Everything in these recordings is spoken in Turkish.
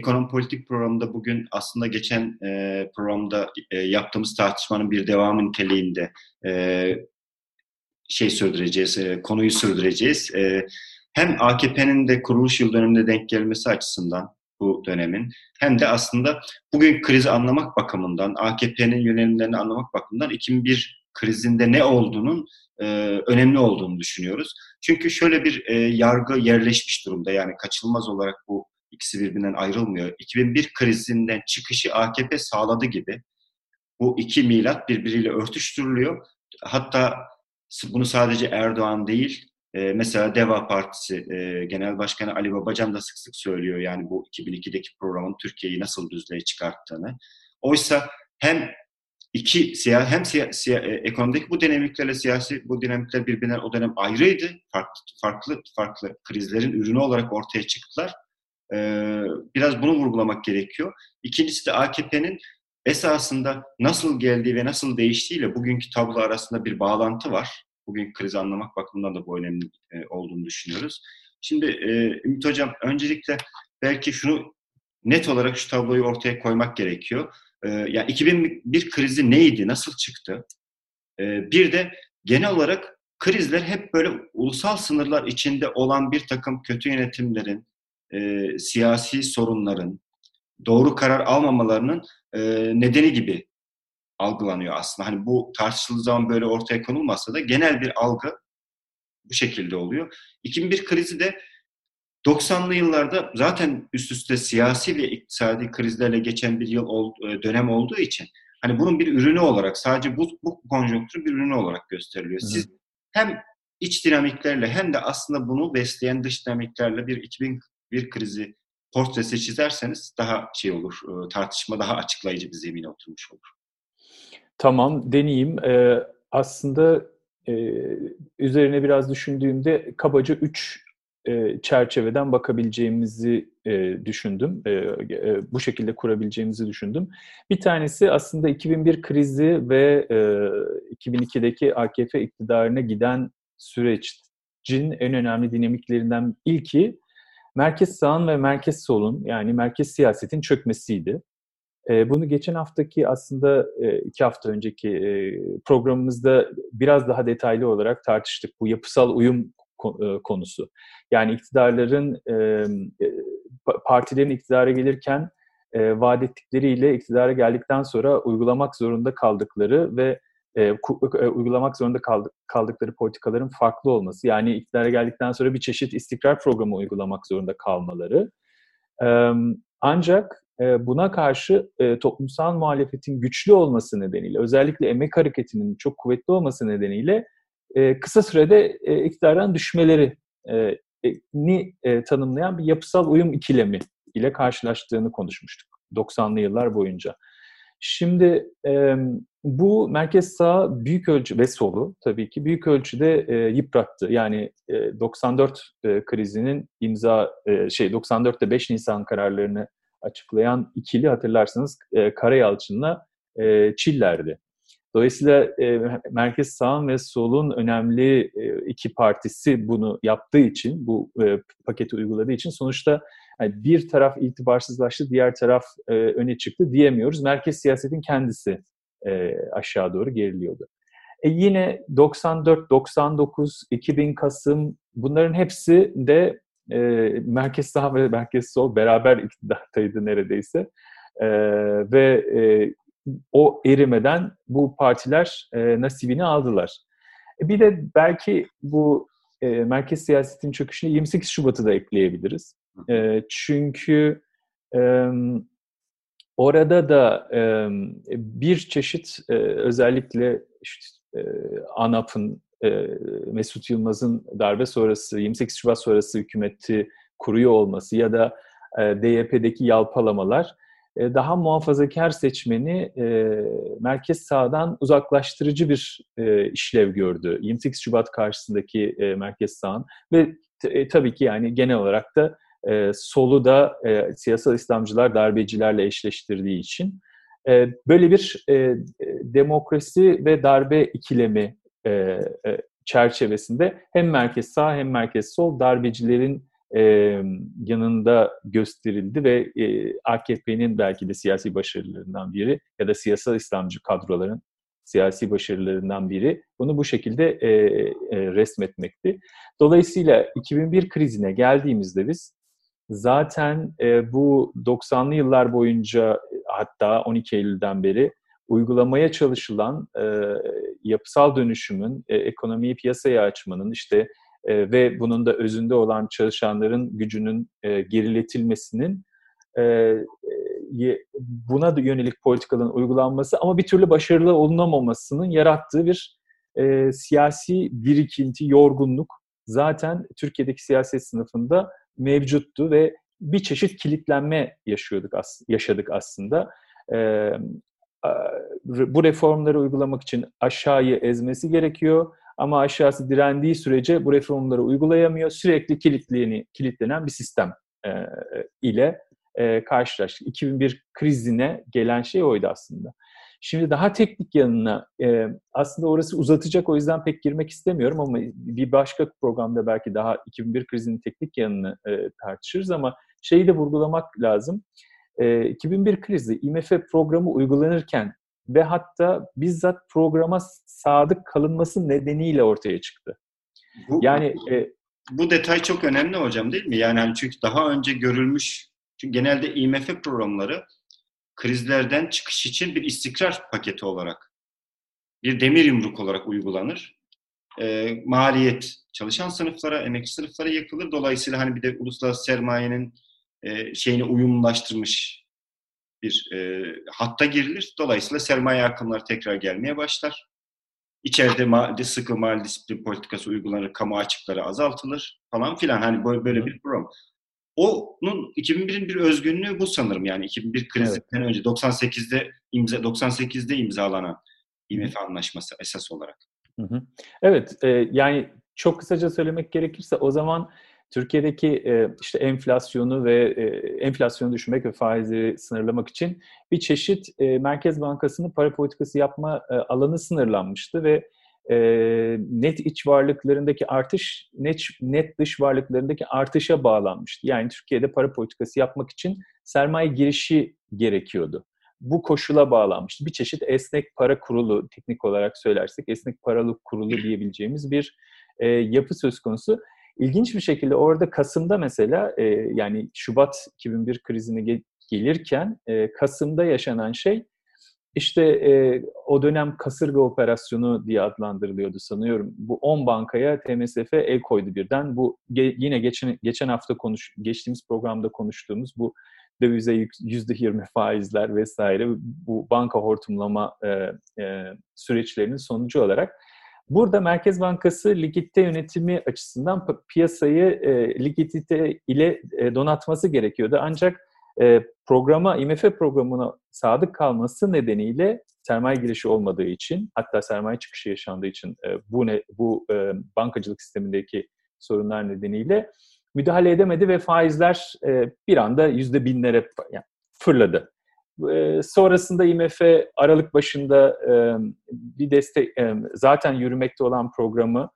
Ekonomi Politik programında bugün aslında geçen e, programda e, yaptığımız tartışmanın bir devamı niteliğinde e, şey sürdüreceğiz, e, konuyu sürdüreceğiz. E, hem AKP'nin de kuruluş yıl dönümünde denk gelmesi açısından bu dönemin hem de aslında bugün krizi anlamak bakımından, AKP'nin yönelimlerini anlamak bakımından 2001 krizinde ne olduğunun e, önemli olduğunu düşünüyoruz. Çünkü şöyle bir e, yargı yerleşmiş durumda yani kaçınılmaz olarak bu ikisi birbirinden ayrılmıyor. 2001 krizinden çıkışı AKP sağladı gibi bu iki milat birbiriyle örtüştürülüyor. Hatta bunu sadece Erdoğan değil, e, mesela Deva Partisi e, Genel Başkanı Ali Babacan da sık sık söylüyor yani bu 2002'deki programın Türkiye'yi nasıl düzlüğe çıkarttığını. Oysa hem iki siya, hem siya, siya, e, ekonomideki bu dinamiklerle siyasi bu dinamikler birbirinden o dönem ayrıydı. Farklı farklı farklı krizlerin ürünü olarak ortaya çıktılar. Ee, biraz bunu vurgulamak gerekiyor. İkincisi de AKP'nin esasında nasıl geldiği ve nasıl değiştiğiyle bugünkü tablo arasında bir bağlantı var. Bugün krizi anlamak bakımından da bu önemli e, olduğunu düşünüyoruz. Şimdi e, Ümit Hocam öncelikle belki şunu net olarak şu tabloyu ortaya koymak gerekiyor. E, yani 2001 krizi neydi, nasıl çıktı? Bir de genel olarak krizler hep böyle ulusal sınırlar içinde olan bir takım kötü yönetimlerin, e, siyasi sorunların, doğru karar almamalarının e, nedeni gibi algılanıyor aslında. Hani bu tartışıldığı zaman böyle ortaya konulmasa da genel bir algı bu şekilde oluyor. 2001 krizi de 90'lı yıllarda zaten üst üste siyasi ve iktisadi krizlerle geçen bir yıl e, dönem olduğu için hani bunun bir ürünü olarak sadece bu, bu konjonktür bir ürünü olarak gösteriliyor. Siz hem iç dinamiklerle hem de aslında bunu besleyen dış dinamiklerle bir 2001 krizi portresi çizerseniz daha şey olur, e, tartışma daha açıklayıcı bir zemine oturmuş olur. Tamam, deneyeyim. Ee, aslında e, üzerine biraz düşündüğümde kabaca üç e, çerçeveden bakabileceğimizi e, düşündüm. E, e, bu şekilde kurabileceğimizi düşündüm. Bir tanesi aslında 2001 krizi ve e, 2002'deki AKP iktidarına giden sürecin en önemli dinamiklerinden ilki merkez sağın ve merkez solun yani merkez siyasetin çökmesiydi. Bunu geçen haftaki aslında iki hafta önceki programımızda biraz daha detaylı olarak tartıştık. Bu yapısal uyum konusu. Yani iktidarların, partilerin iktidara gelirken vaat ettikleriyle iktidara geldikten sonra uygulamak zorunda kaldıkları ve uygulamak zorunda kaldıkları politikaların farklı olması. Yani iktidara geldikten sonra bir çeşit istikrar programı uygulamak zorunda kalmaları. Ancak buna karşı toplumsal muhalefetin güçlü olması nedeniyle, özellikle emek hareketinin çok kuvvetli olması nedeniyle kısa sürede iktidardan düşmeleri ni tanımlayan bir yapısal uyum ikilemi ile karşılaştığını konuşmuştuk 90'lı yıllar boyunca. Şimdi bu merkez sağ büyük ölçü ve solu tabii ki büyük ölçüde e, yıprattı. Yani e, 94 e, krizinin imza e, şey 94'te 5 Nisan kararlarını açıklayan ikili hatırlarsınız e, Karayalçın'la e, Çiller'di. Dolayısıyla e, merkez sağın ve solun önemli e, iki partisi bunu yaptığı için, bu e, paketi uyguladığı için sonuçta yani bir taraf itibarsızlaştı, diğer taraf e, öne çıktı diyemiyoruz. Merkez siyasetin kendisi e, aşağı doğru geriliyordu. E yine 94, 99, 2000 Kasım bunların hepsi de e, merkez sağ ve merkez sol beraber iktidardaydı neredeyse. E, ve e, o erimeden bu partiler e, nasibini aldılar. E, bir de belki bu e, merkez siyasetin çöküşüne 28 Şubat'ı da ekleyebiliriz. E, çünkü e, orada da e, bir çeşit e, özellikle işte, e, ANAP'ın, e, Mesut Yılmaz'ın darbe sonrası, 28 Şubat sonrası hükümeti kuruyor olması ya da e, DYP'deki yalpalamalar e, daha muhafazakar seçmeni e, merkez sağdan uzaklaştırıcı bir e, işlev gördü. 28 Şubat karşısındaki e, merkez sağın ve e, tabii ki yani genel olarak da e, solu da e, siyasal İslamcılar darbecilerle eşleştirdiği için e, böyle bir e, demokrasi ve darbe ikilemi e, e, çerçevesinde hem merkez sağ hem merkez sol darbecilerin e, yanında gösterildi ve e, AKP'nin belki de siyasi başarılarından biri ya da siyasal İslamcı kadroların siyasi başarılarından biri bunu bu şekilde e, e, resmetmekti. Dolayısıyla 2001 krizine geldiğimizde biz zaten e, bu 90'lı yıllar boyunca hatta 12 Eylül'den beri uygulamaya çalışılan e, yapısal dönüşümün, e, ekonomiyi piyasaya açmanın işte e, ve bunun da özünde olan çalışanların gücünün e, geriletilmesinin e, e, buna da yönelik politikaların uygulanması ama bir türlü başarılı olunamamasının yarattığı bir e, siyasi birikinti, yorgunluk zaten Türkiye'deki siyaset sınıfında mevcuttu ve bir çeşit kilitlenme yaşıyorduk as yaşadık aslında. E, bu reformları uygulamak için aşağıyı ezmesi gerekiyor ama aşağısı direndiği sürece bu reformları uygulayamıyor. Sürekli kilitleni, kilitlenen bir sistem e, ile e, karşılaştık. 2001 krizine gelen şey oydu aslında. Şimdi daha teknik yanına e, aslında orası uzatacak o yüzden pek girmek istemiyorum ama bir başka programda belki daha 2001 krizinin teknik yanını e, tartışırız ama şeyi de vurgulamak lazım. E, 2001 krizi IMF programı uygulanırken ve hatta bizzat programa sadık kalınması nedeniyle ortaya çıktı. Bu, yani e, bu detay çok önemli hocam değil mi? Yani hani çünkü daha önce görülmüş çünkü genelde IMF programları krizlerden çıkış için bir istikrar paketi olarak bir demir yumruk olarak uygulanır. E, maliyet çalışan sınıflara, emekçi sınıflara yakılır. Dolayısıyla hani bir de uluslararası sermayenin e, şeyini uyumlaştırmış bir e, hatta girilir. Dolayısıyla sermaye akımları tekrar gelmeye başlar. İçeride ma- sıkı mali disiplin politikası uygulanır, kamu açıkları azaltılır falan filan. Hani böyle, böyle bir program. Onun 2001'in bir özgünlüğü bu sanırım yani 2001 krizinden evet. önce 98'de imza 98'de imzalanan IMF anlaşması esas olarak. Hı hı. Evet e, yani çok kısaca söylemek gerekirse o zaman Türkiye'deki e, işte enflasyonu ve e, enflasyonu düşürmek ve faizi sınırlamak için bir çeşit e, Merkez Bankası'nın para politikası yapma e, alanı sınırlanmıştı ve e, net iç varlıklarındaki artış net, net dış varlıklarındaki artışa bağlanmıştı. Yani Türkiye'de para politikası yapmak için sermaye girişi gerekiyordu. Bu koşula bağlanmıştı. Bir çeşit esnek para kurulu, teknik olarak söylersek esnek paralık kurulu diyebileceğimiz bir e, yapı söz konusu. İlginç bir şekilde orada Kasım'da mesela e, yani Şubat 2001 krizine ge- gelirken e, Kasım'da yaşanan şey işte e, o dönem kasırga operasyonu diye adlandırılıyordu sanıyorum. Bu 10 bankaya TMSF el koydu birden. Bu ge, yine geçen geçen hafta konuş geçtiğimiz programda konuştuğumuz bu dövize yüzde yirmi faizler vesaire bu banka hortumlama e, e, süreçlerinin sonucu olarak burada Merkez Bankası likidite yönetimi açısından piyasayı e, likidite ile e, donatması gerekiyordu. Ancak programa, IMF programına sadık kalması nedeniyle sermaye girişi olmadığı için, hatta sermaye çıkışı yaşandığı için bu ne, bu bankacılık sistemindeki sorunlar nedeniyle müdahale edemedi ve faizler bir anda yüzde binlere fırladı. Sonrasında IMF Aralık başında bir destek, zaten yürümekte olan programı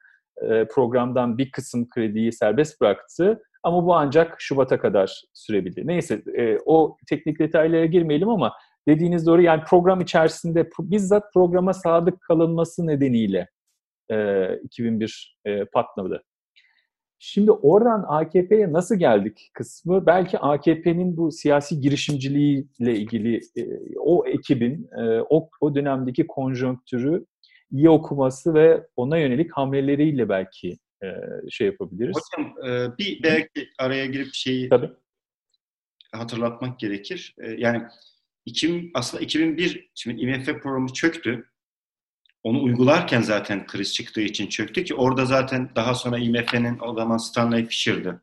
programdan bir kısım krediyi serbest bıraktı ama bu ancak Şubat'a kadar sürebildi. Neyse e, o teknik detaylara girmeyelim ama dediğiniz doğru yani program içerisinde bizzat programa sadık kalınması nedeniyle e, 2001 e, patladı. Şimdi oradan AKP'ye nasıl geldik kısmı belki AKP'nin bu siyasi girişimciliğiyle ilgili e, o ekibin e, o, o dönemdeki konjonktürü iyi okuması ve ona yönelik hamleleriyle belki e, şey yapabiliriz. Hocam e, bir belki araya girip şeyi Tabii. hatırlatmak gerekir. E, yani 2000, aslında 2001 şimdi IMF programı çöktü. Onu uygularken zaten kriz çıktığı için çöktü ki orada zaten daha sonra IMF'nin o zaman Stanley Fischer'dı.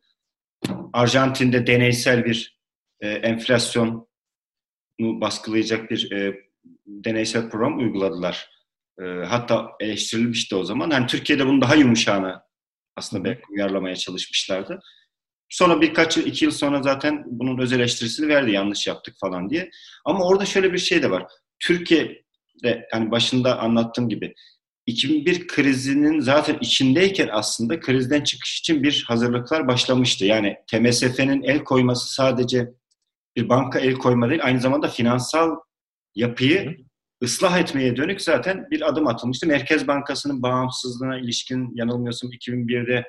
Arjantin'de deneysel bir e, enflasyonu baskılayacak bir e, deneysel program uyguladılar. E, hatta eleştirilmişti o zaman. Yani Türkiye'de bunun daha yumuşağını aslında belki uyarlamaya çalışmışlardı. Sonra birkaç yıl, iki yıl sonra zaten bunun öz eleştirisini verdi yanlış yaptık falan diye. Ama orada şöyle bir şey de var. Türkiye'de yani başında anlattığım gibi 2001 krizinin zaten içindeyken aslında krizden çıkış için bir hazırlıklar başlamıştı. Yani TMSF'nin el koyması sadece bir banka el koyma değil, aynı zamanda finansal yapıyı ıslah etmeye dönük zaten bir adım atılmıştı. Merkez Bankası'nın bağımsızlığına ilişkin yanılmıyorsam 2001'de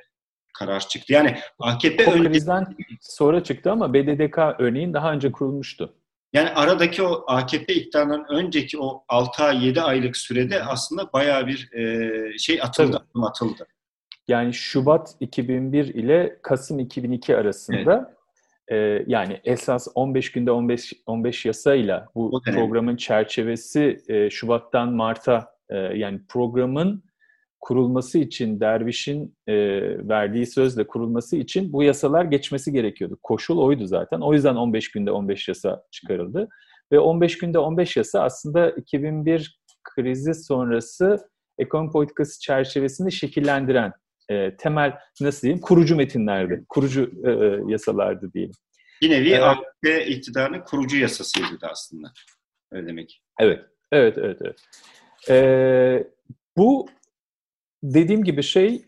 karar çıktı. Yani AKP krizden sonra çıktı ama BDDK örneğin daha önce kurulmuştu. Yani aradaki o AKP iktidarından önceki o 6 ay 7 aylık sürede aslında bayağı bir e, şey atıldı, Tabii. atıldı. Yani Şubat 2001 ile Kasım 2002 arasında evet. E, yani esas 15 günde 15 15 yasayla bu programın çerçevesi e, Şubat'tan Mart'a e, yani programın kurulması için Derviş'in e, verdiği sözle kurulması için bu yasalar geçmesi gerekiyordu. Koşul oydu zaten. O yüzden 15 günde 15 yasa çıkarıldı. Ve 15 günde 15 yasa aslında 2001 krizi sonrası ekonomi politikası çerçevesinde şekillendiren e, temel nasıl diyeyim kurucu metinlerdi, kurucu e, e yasalardı diyelim. Bir nevi ee, AKP iktidarının kurucu yasasıydı da aslında. Öyle demek. Evet, evet, evet. evet. Ee, bu dediğim gibi şey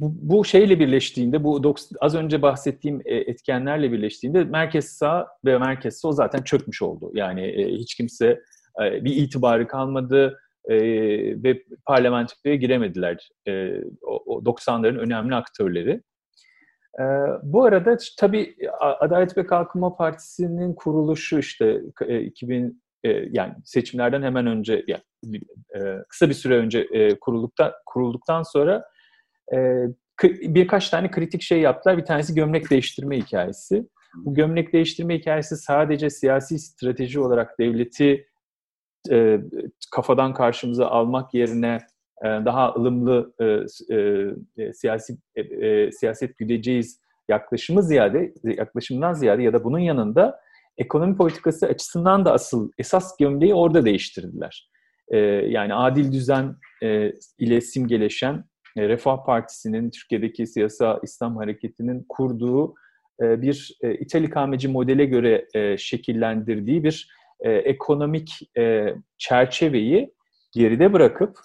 bu, şeyle birleştiğinde bu az önce bahsettiğim e, etkenlerle birleştiğinde merkez sağ ve merkez sol zaten çökmüş oldu. Yani e, hiç kimse bir itibarı kalmadı ve parlamentoya giremediler. O 90'ların önemli aktörleri. Bu arada tabii Adalet ve Kalkınma Partisi'nin kuruluşu işte 2000 yani seçimlerden hemen önce yani e, kısa bir süre önce e, kurulduktan kurulduktan sonra e, birkaç tane kritik şey yaptılar. Bir tanesi gömlek değiştirme hikayesi. Bu gömlek değiştirme hikayesi sadece siyasi strateji olarak devleti e, kafadan karşımıza almak yerine e, daha ılımlı e, e, siyasi e, e, siyaset güdeceğiz yaklaşımı ziyade yaklaşımdan ziyade ya da bunun yanında ekonomi politikası açısından da asıl esas gömleği orada değiştirdiler. E, yani adil düzen e, ile simgeleşen e, Refah Partisi'nin Türkiye'deki siyasa İslam hareketinin kurduğu e, bir e, İtalikameci modele göre e, şekillendirdiği bir e, ekonomik e, çerçeveyi geride bırakıp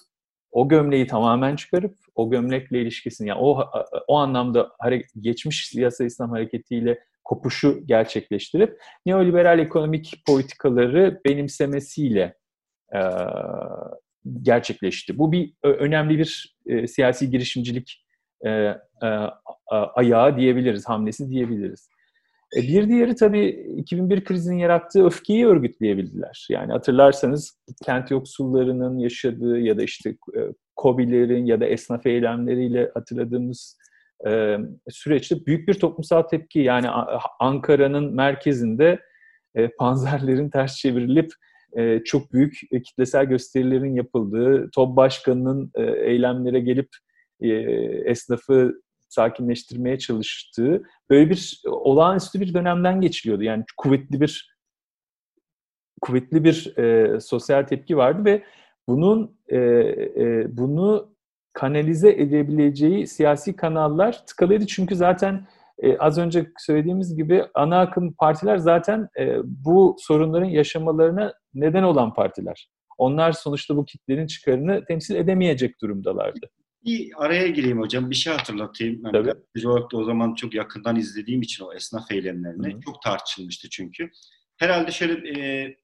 o gömleği tamamen çıkarıp o gömlekle ilişkisini yani o o anlamda geçmiş siyasa İslam hareketiyle kopuşu gerçekleştirip neoliberal ekonomik politikaları benimsemesiyle e, gerçekleşti. Bu bir önemli bir e, siyasi girişimcilik e, e, ayağı diyebiliriz, hamlesi diyebiliriz. E, bir diğeri tabii 2001 krizinin yarattığı öfkeyi örgütleyebildiler. Yani hatırlarsanız kent yoksullarının yaşadığı ya da işte e, COBİ'lerin ya da esnaf eylemleriyle hatırladığımız e, süreçte büyük bir toplumsal tepki. Yani Ankara'nın merkezinde e, panzerlerin ters çevrilip e, çok büyük kitlesel gösterilerin yapıldığı, TOB Başkanı'nın eylemlere gelip esnafı sakinleştirmeye çalıştığı böyle bir olağanüstü bir dönemden geçiliyordu. Yani kuvvetli bir kuvvetli bir e, sosyal tepki vardı ve bunun e, e, bunu kanalize edebileceği siyasi kanallar tıkalıydı. Çünkü zaten e, az önce söylediğimiz gibi ana akım partiler zaten e, bu sorunların yaşamalarına neden olan partiler. Onlar sonuçta bu kitlenin çıkarını temsil edemeyecek durumdalardı. Bir araya gireyim hocam, bir şey hatırlatayım. Yani Tabii. olarak da o zaman çok yakından izlediğim için o esnaf eylemlerini Hı. çok tartışılmıştı çünkü. Herhalde şöyle e,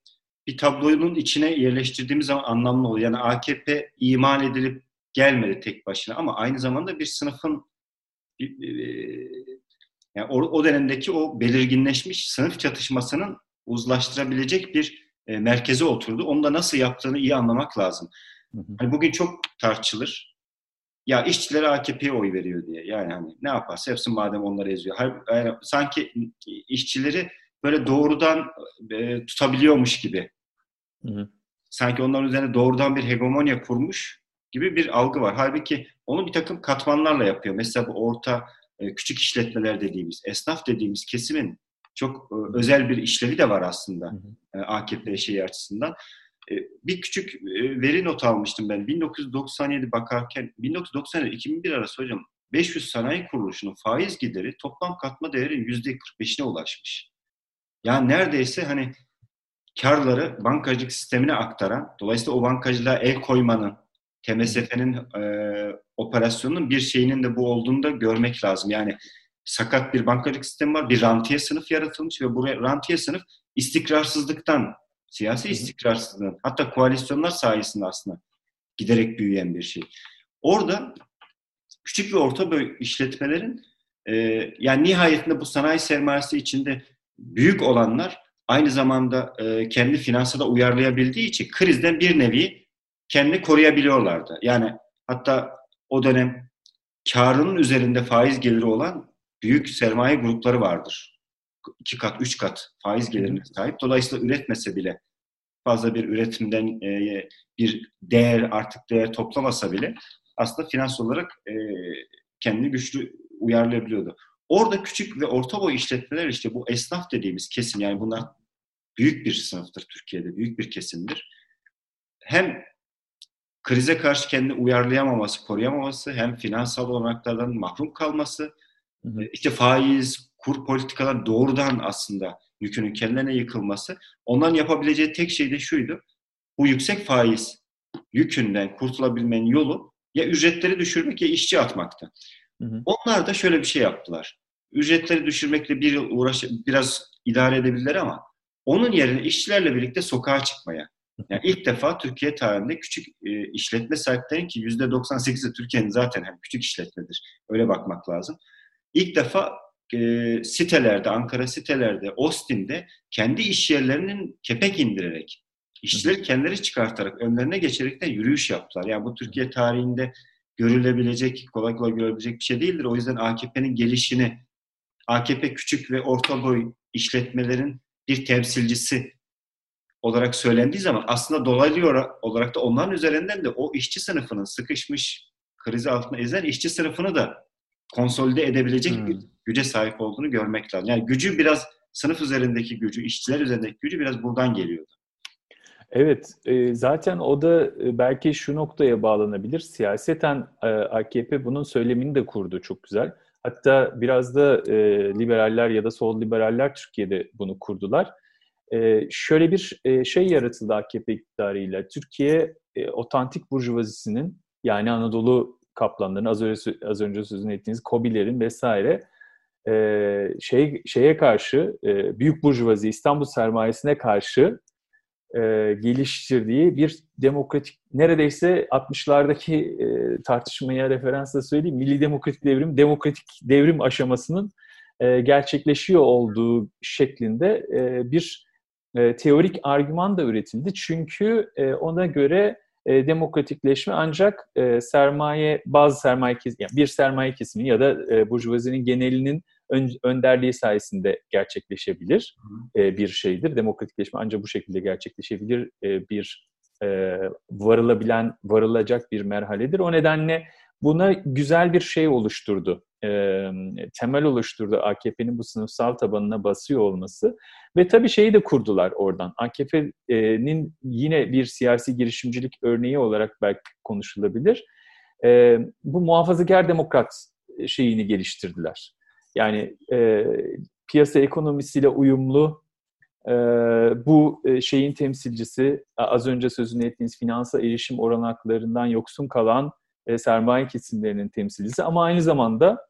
bir tablonun içine yerleştirdiğimiz zaman anlamlı oluyor. Yani AKP iman edilip gelmedi tek başına ama aynı zamanda bir sınıfın e, yani o, o dönemdeki o belirginleşmiş sınıf çatışmasının uzlaştırabilecek bir e, merkeze oturdu. Onu da nasıl yaptığını iyi anlamak lazım. Hı hı. Hani bugün çok tartışılır. Ya işçiler AKP'ye oy veriyor diye. Yani hani ne yaparsa yapsın madem onları eziyor. Yani sanki işçileri böyle doğrudan e, tutabiliyormuş gibi. Hı hı. Sanki onların üzerine doğrudan bir hegemonya kurmuş gibi bir algı var. Halbuki onu bir takım katmanlarla yapıyor. Mesela bu orta e, küçük işletmeler dediğimiz, esnaf dediğimiz kesimin çok e, özel bir işlevi de var aslında hı hı. AKP şeyi açısından. E, bir küçük veri not almıştım ben. 1997 bakarken, 1997-2001 arası hocam 500 sanayi kuruluşunun faiz gideri toplam katma değeri %45'ine ulaşmış. Yani neredeyse hani karları bankacılık sistemine aktaran, dolayısıyla o bankacılığa el koymanın, TMSF'nin e, operasyonunun bir şeyinin de bu olduğunu da görmek lazım. Yani sakat bir bankacılık sistemi var, bir rantiye sınıf yaratılmış ve bu rantiye sınıf istikrarsızlıktan, siyasi istikrarsızlığın, hatta koalisyonlar sayesinde aslında giderek büyüyen bir şey. Orada küçük ve orta boy işletmelerin e, yani nihayetinde bu sanayi sermayesi içinde büyük olanlar aynı zamanda e, kendi finansa da uyarlayabildiği için krizden bir nevi kendini koruyabiliyorlardı. Yani hatta o dönem karının üzerinde faiz geliri olan büyük sermaye grupları vardır. İki kat, üç kat faiz gelirine sahip. Dolayısıyla üretmese bile fazla bir üretimden e, bir değer artık değer toplamasa bile aslında finans olarak e, kendini güçlü uyarlayabiliyordu. Orada küçük ve orta boy işletmeler işte bu esnaf dediğimiz kesim yani bunlar büyük bir sınıftır Türkiye'de, büyük bir kesimdir. Hem krize karşı kendini uyarlayamaması, koruyamaması, hem finansal olanaklardan mahrum kalması, hı hı. işte faiz, kur politikalar doğrudan aslında yükünün kendilerine yıkılması. Ondan yapabileceği tek şey de şuydu. Bu yüksek faiz yükünden kurtulabilmenin yolu ya ücretleri düşürmek ya işçi atmaktı. Hı hı. Onlar da şöyle bir şey yaptılar. Ücretleri düşürmekle bir yıl uğraş biraz idare edebilirler ama onun yerine işçilerle birlikte sokağa çıkmaya. Yani ilk defa Türkiye tarihinde küçük e, işletme sahiplerinin ki %98'i Türkiye'nin zaten hem küçük işletmedir. Öyle bakmak lazım. İlk defa e, sitelerde, Ankara sitelerde, Ostim'de kendi iş yerlerinin kepek indirerek, işçileri kendileri çıkartarak, önlerine geçerek de yürüyüş yaptılar. Yani bu Türkiye tarihinde görülebilecek, kolay kolay görülebilecek bir şey değildir. O yüzden AKP'nin gelişini, AKP küçük ve orta boy işletmelerin bir temsilcisi olarak söylendiği zaman aslında dolaylı olarak da onların üzerinden de o işçi sınıfının sıkışmış, krizi altında ezen işçi sınıfını da konsolide edebilecek hmm. bir güce sahip olduğunu görmek lazım. Yani gücü biraz sınıf üzerindeki gücü, işçiler üzerindeki gücü biraz buradan geliyordu. Evet, e, zaten o da e, belki şu noktaya bağlanabilir. Siyaseten e, AKP bunun söylemini de kurdu çok güzel. Hatta biraz da liberaller ya da sol liberaller Türkiye'de bunu kurdular. Şöyle bir şey yaratıldı AKP iktidarıyla. Türkiye otantik burjuvazisinin yani Anadolu kaplanların az önce, az önce sözünü ettiğiniz Kobilerin vesaire şey şeye karşı büyük burjuvazi İstanbul sermayesine karşı e, geliştirdiği bir demokratik, neredeyse 60'lardaki e, tartışmaya referansla söyleyeyim, milli demokratik devrim, demokratik devrim aşamasının e, gerçekleşiyor olduğu şeklinde e, bir e, teorik argüman da üretildi. Çünkü e, ona göre e, demokratikleşme ancak e, sermaye, bazı sermaye kesimi, yani bir sermaye kesimi ya da e, burjuvazinin genelinin ön, önderliği sayesinde gerçekleşebilir e, bir şeydir. Demokratikleşme ancak bu şekilde gerçekleşebilir e, bir e, varılabilen, varılacak bir merhaledir. O nedenle buna güzel bir şey oluşturdu. E, temel oluşturdu AKP'nin bu sınıfsal tabanına basıyor olması. Ve tabii şeyi de kurdular oradan. AKP'nin yine bir siyasi girişimcilik örneği olarak belki konuşulabilir. E, bu muhafazakar demokrat şeyini geliştirdiler. Yani e, piyasa ekonomisiyle uyumlu e, bu şeyin temsilcisi az önce sözünü ettiğiniz finansal erişim oranaklarından yoksun kalan sermaye kesimlerinin temsilcisi ama aynı zamanda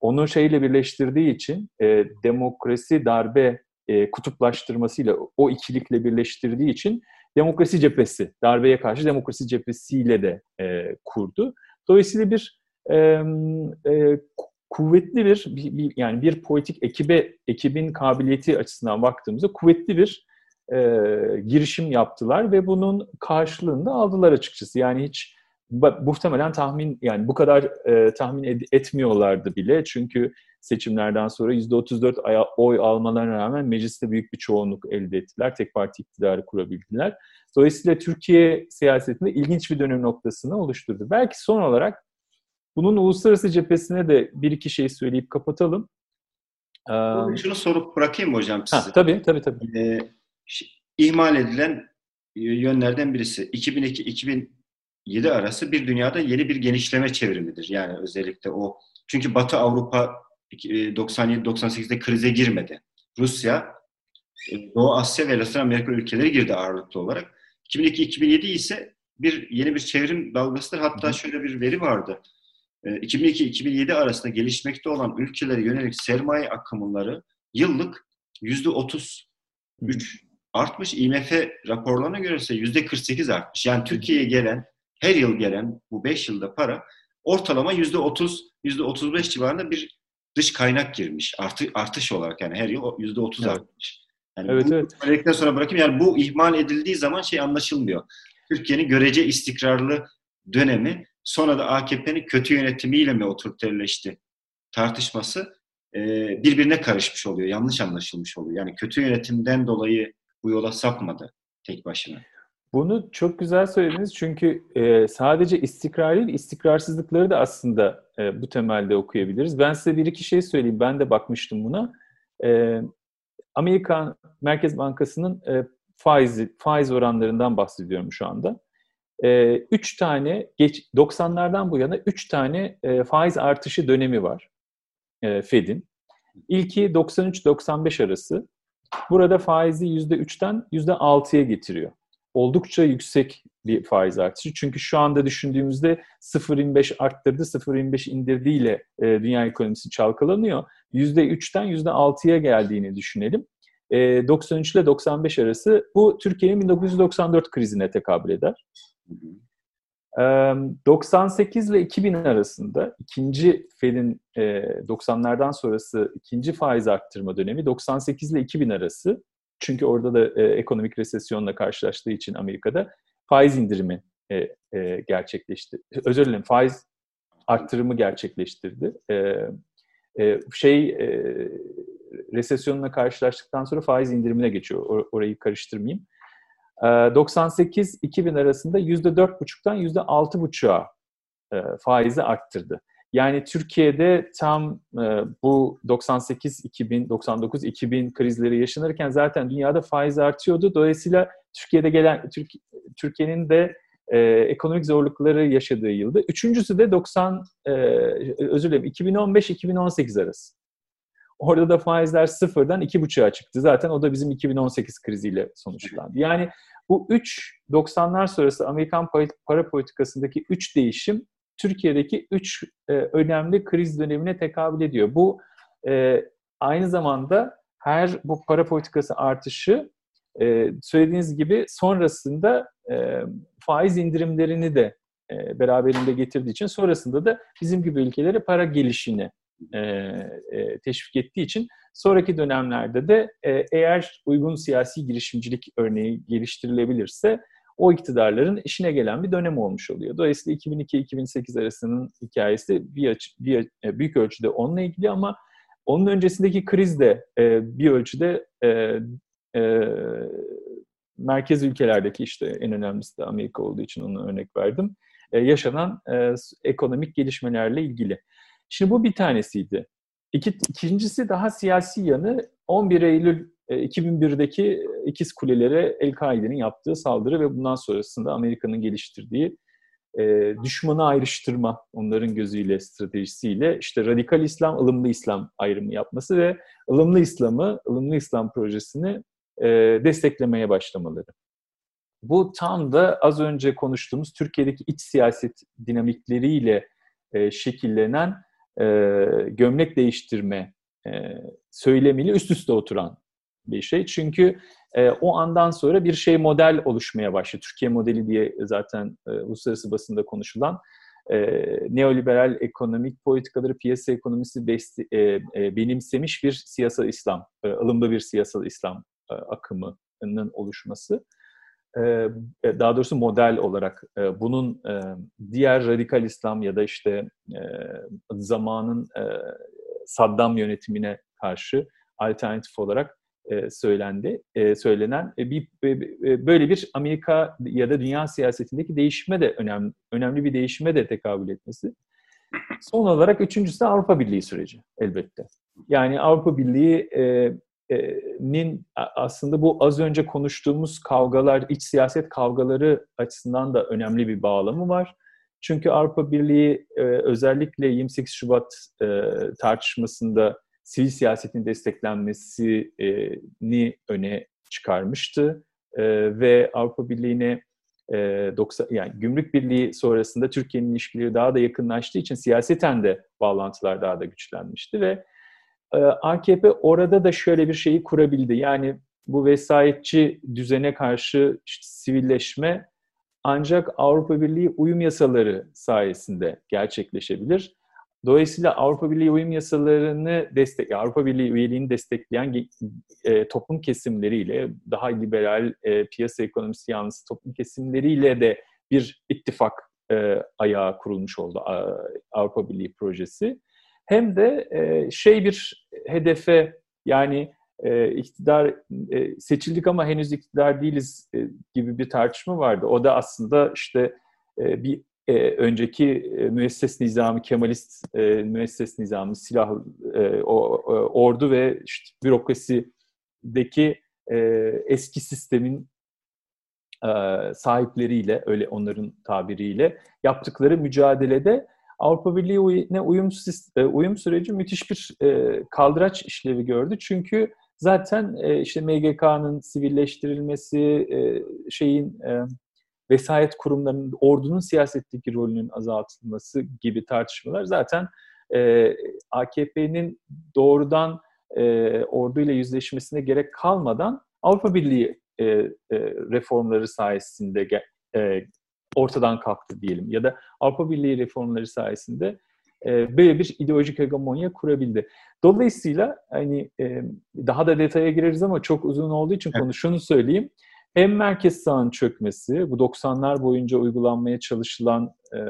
onu şeyle birleştirdiği için e, demokrasi darbe e, kutuplaştırmasıyla o ikilikle birleştirdiği için demokrasi cephesi, darbeye karşı demokrasi cephesiyle de e, kurdu. Dolayısıyla bir e, e, kuvvetli bir, bir, yani bir politik ekibe ekibin kabiliyeti açısından baktığımızda kuvvetli bir e, girişim yaptılar ve bunun karşılığını aldılar açıkçası. Yani hiç muhtemelen tahmin yani bu kadar e, tahmin ed- etmiyorlardı bile çünkü seçimlerden sonra %34 oy almalarına rağmen mecliste büyük bir çoğunluk elde ettiler. Tek parti iktidarı kurabildiler. Dolayısıyla Türkiye siyasetinde ilginç bir dönüm noktasını oluşturdu. Belki son olarak bunun uluslararası cephesine de bir iki şey söyleyip kapatalım. Ee, Şunu sorup bırakayım mı hocam size? Ha, tabii, tabii, tabii. Ee, ihmal edilen yönlerden birisi 2002-2007 arası bir dünyada yeni bir genişleme çevrimidir. Yani özellikle o çünkü Batı Avrupa 97-98'de e, krize girmedi. Rusya, e, Doğu Asya ve Latin Amerika ülkeleri girdi ağırlıklı olarak. 2002-2007 ise bir yeni bir çevrim dalgasıdır. Hatta şöyle bir veri vardı. 2002-2007 arasında gelişmekte olan ülkelere yönelik sermaye akımları yıllık yüzde 33 artmış. IMF raporlarına göre ise yüzde 48 artmış. Yani Türkiye'ye gelen, her yıl gelen bu 5 yılda para ortalama yüzde 30, yüzde 35 civarında bir dış kaynak girmiş. Artı, artış olarak yani her yıl yüzde 30 evet. artmış. Yani evet, bu evet. Sonra bırakayım. Yani bu ihmal edildiği zaman şey anlaşılmıyor. Türkiye'nin görece istikrarlı dönemi sonra da AKP'nin kötü yönetimiyle mi otoriterleşti tartışması e, birbirine karışmış oluyor. Yanlış anlaşılmış oluyor. Yani kötü yönetimden dolayı bu yola sapmadı tek başına. Bunu çok güzel söylediniz çünkü e, sadece istikrar değil, istikrarsızlıkları da aslında e, bu temelde okuyabiliriz. Ben size bir iki şey söyleyeyim. Ben de bakmıştım buna. E, Amerikan Merkez Bankası'nın e, faiz faiz oranlarından bahsediyorum şu anda. E, üç tane geç 90'lardan bu yana üç tane e, faiz artışı dönemi var e, Fed'in. İlki 93-95 arası. Burada faizi %3'ten %6'ya getiriyor. Oldukça yüksek bir faiz artışı. Çünkü şu anda düşündüğümüzde 0.25 arttırdı, 0.25 indirdiğiyle e, dünya ekonomisi çalkalanıyor. %3'ten %6'ya geldiğini düşünelim. E, 93 ile 95 arası bu Türkiye'nin 1994 krizine tekabül eder. 98 ile 2000 arasında ikinci Fed'in 90'lardan sonrası ikinci faiz arttırma dönemi 98 ile 2000 arası çünkü orada da ekonomik resesyonla karşılaştığı için Amerika'da faiz indirimi gerçekleşti. Özür dilerim faiz arttırımı gerçekleştirdi. Şey resesyonla karşılaştıktan sonra faiz indirimine geçiyor. orayı karıştırmayayım. 98-2000 arasında %4,5'tan %6,5'a faizi arttırdı. Yani Türkiye'de tam e, bu 98-2000, 99-2000 krizleri yaşanırken zaten dünyada faiz artıyordu. Dolayısıyla Türkiye'de gelen Türk, Türkiye'nin de e, ekonomik zorlukları yaşadığı yılda. Üçüncüsü de 90 e, özür dilerim 2015-2018 arası. Orada da faizler sıfırdan iki buçuğa çıktı. Zaten o da bizim 2018 kriziyle sonuçlandı. Yani bu 3 90'lar sonrası Amerikan para politikasındaki 3 değişim Türkiye'deki 3 e, önemli kriz dönemine tekabül ediyor. Bu e, aynı zamanda her bu para politikası artışı e, söylediğiniz gibi sonrasında e, faiz indirimlerini de e, beraberinde getirdiği için sonrasında da bizim gibi ülkelere para gelişini e, e, teşvik ettiği için sonraki dönemlerde de e, eğer uygun siyasi girişimcilik örneği geliştirilebilirse o iktidarların işine gelen bir dönem olmuş oluyor. Dolayısıyla 2002-2008 arasının hikayesi bir, açı, bir e, büyük ölçüde onunla ilgili ama onun öncesindeki kriz de e, bir ölçüde e, e, merkez ülkelerdeki işte en önemlisi de Amerika olduğu için onu örnek verdim. E, yaşanan e, ekonomik gelişmelerle ilgili. Şimdi bu bir tanesiydi. İki, ikincisi daha siyasi yanı 11 Eylül 2001'deki e, ikiz kulelere El-Kaide'nin yaptığı saldırı ve bundan sonrasında Amerika'nın geliştirdiği e, düşmanı ayrıştırma onların gözüyle stratejisiyle işte radikal İslam, ılımlı İslam ayrımı yapması ve ılımlı İslam'ı, ılımlı İslam projesini e, desteklemeye başlamaları. Bu tam da az önce konuştuğumuz Türkiye'deki iç siyaset dinamikleriyle e, şekillenen e, gömlek değiştirme e, söylemiyle üst üste oturan bir şey. Çünkü e, o andan sonra bir şey model oluşmaya başladı. Türkiye modeli diye zaten e, uluslararası basında konuşulan e, neoliberal ekonomik politikaları piyasa ekonomisi besti, e, e, benimsemiş bir siyasal İslam, e, ılımlı bir siyasal İslam e, akımının oluşması. E, e daha doğrusu model olarak e, bunun e, diğer radikal İslam ya da işte e, zamanın e, Saddam yönetimine karşı alternatif olarak söylendi, e, söylenen e, bir e, böyle bir Amerika ya da dünya siyasetindeki değişime de önemli önemli bir değişime de tekabül etmesi. Son olarak üçüncüsü Avrupa Birliği süreci elbette. Yani Avrupa Birliği'nin aslında bu az önce konuştuğumuz kavgalar, iç siyaset kavgaları açısından da önemli bir bağlamı var. Çünkü Avrupa Birliği özellikle 28 Şubat tartışmasında sivil siyasetin desteklenmesini öne çıkarmıştı. E, ve Avrupa Birliği'ne 90 yani gümrük birliği sonrasında Türkiye'nin ilişkileri daha da yakınlaştığı için siyaseten de bağlantılar daha da güçlenmişti ve AKP orada da şöyle bir şeyi kurabildi. Yani bu vesayetçi düzene karşı işte sivilleşme ancak Avrupa Birliği uyum yasaları sayesinde gerçekleşebilir. Dolayısıyla Avrupa Birliği uyum yasalarını destek, Avrupa Birliği üyeliğini destekleyen e, toplum kesimleriyle, daha liberal e, piyasa ekonomisi yanlısı toplum kesimleriyle de bir ittifak e, ayağı kurulmuş oldu Avrupa Birliği projesi. Hem de e, şey bir hedefe yani e, iktidar e, seçildik ama henüz iktidar değiliz e, gibi bir tartışma vardı. O da aslında işte e, bir e, önceki e, müesses nizamı, Kemalist e, müesses nizamı, silah, e, o, e, ordu ve işte bürokrasideki e, eski sistemin e, sahipleriyle, öyle onların tabiriyle yaptıkları mücadelede Avrupa Birliği'ne uyum, e, uyum süreci müthiş bir e, kaldıraç işlevi gördü. Çünkü zaten e, işte MGK'nın sivilleştirilmesi, e, şeyin e, vesayet kurumlarının, ordunun siyasetteki rolünün azaltılması gibi tartışmalar zaten e, AKP'nin doğrudan e, orduyla yüzleşmesine gerek kalmadan Avrupa Birliği e, e, reformları sayesinde e, ortadan kalktı diyelim. Ya da Avrupa Birliği reformları sayesinde e, böyle bir ideolojik hegemonya kurabildi. Dolayısıyla hani e, daha da detaya gireriz ama çok uzun olduğu için konu şunu söyleyeyim hem merkez sağın çökmesi, bu 90'lar boyunca uygulanmaya çalışılan e,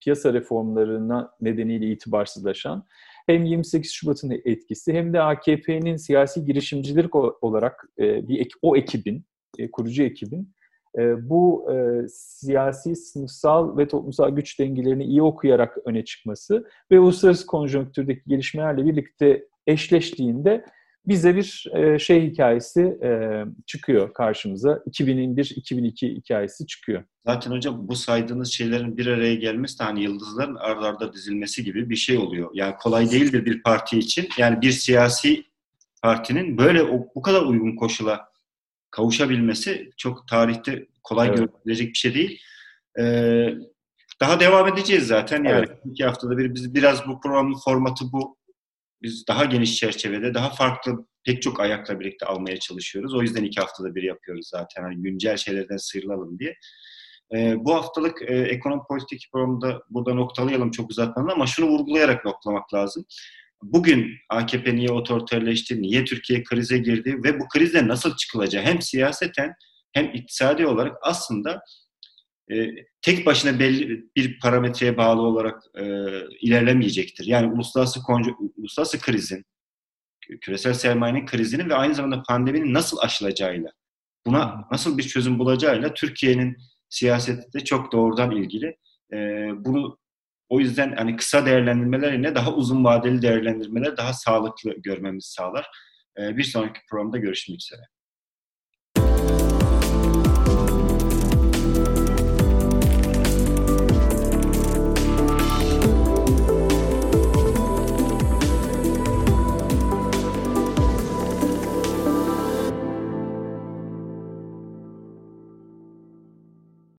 piyasa reformlarına nedeniyle itibarsızlaşan hem 28 Şubat'ın etkisi hem de AKP'nin siyasi girişimcilik olarak e, bir o ekibin, e, kurucu ekibin e, bu e, siyasi, sınıfsal ve toplumsal güç dengelerini iyi okuyarak öne çıkması ve uluslararası konjonktürdeki gelişmelerle birlikte eşleştiğinde bize bir e, şey hikayesi e, çıkıyor karşımıza. 2001-2002 hikayesi çıkıyor. Zaten hocam bu saydığınız şeylerin bir araya gelmesi de hani yıldızların ardarda arda dizilmesi gibi bir şey oluyor. Yani kolay değildir bir parti için. Yani bir siyasi partinin böyle o, bu kadar uygun koşula kavuşabilmesi çok tarihte kolay evet. görülecek bir şey değil. Ee, daha devam edeceğiz zaten. Yani evet. iki haftada bir biz biraz bu programın formatı bu biz daha geniş çerçevede, daha farklı pek çok ayakla birlikte almaya çalışıyoruz. O yüzden iki haftada bir yapıyoruz zaten. Hani güncel şeylerden sıyrılalım diye. E, bu haftalık e, ekonomi politik programında burada noktalayalım çok uzatmadan ama şunu vurgulayarak noktalamak lazım. Bugün AKP niye otoriterleşti, niye Türkiye krize girdi ve bu krizden nasıl çıkılacağı hem siyaseten hem iktisadi olarak aslında e, tek başına belli bir parametreye bağlı olarak e, ilerlemeyecektir. Yani uluslararası uluslararası krizin, küresel sermayenin krizinin ve aynı zamanda pandeminin nasıl aşılacağıyla, buna nasıl bir çözüm bulacağıyla Türkiye'nin siyasette çok doğrudan ilgili. E, bunu o yüzden hani kısa değerlendirmeler yerine daha uzun vadeli değerlendirmeler daha sağlıklı görmemizi sağlar. E, bir sonraki programda görüşmek üzere.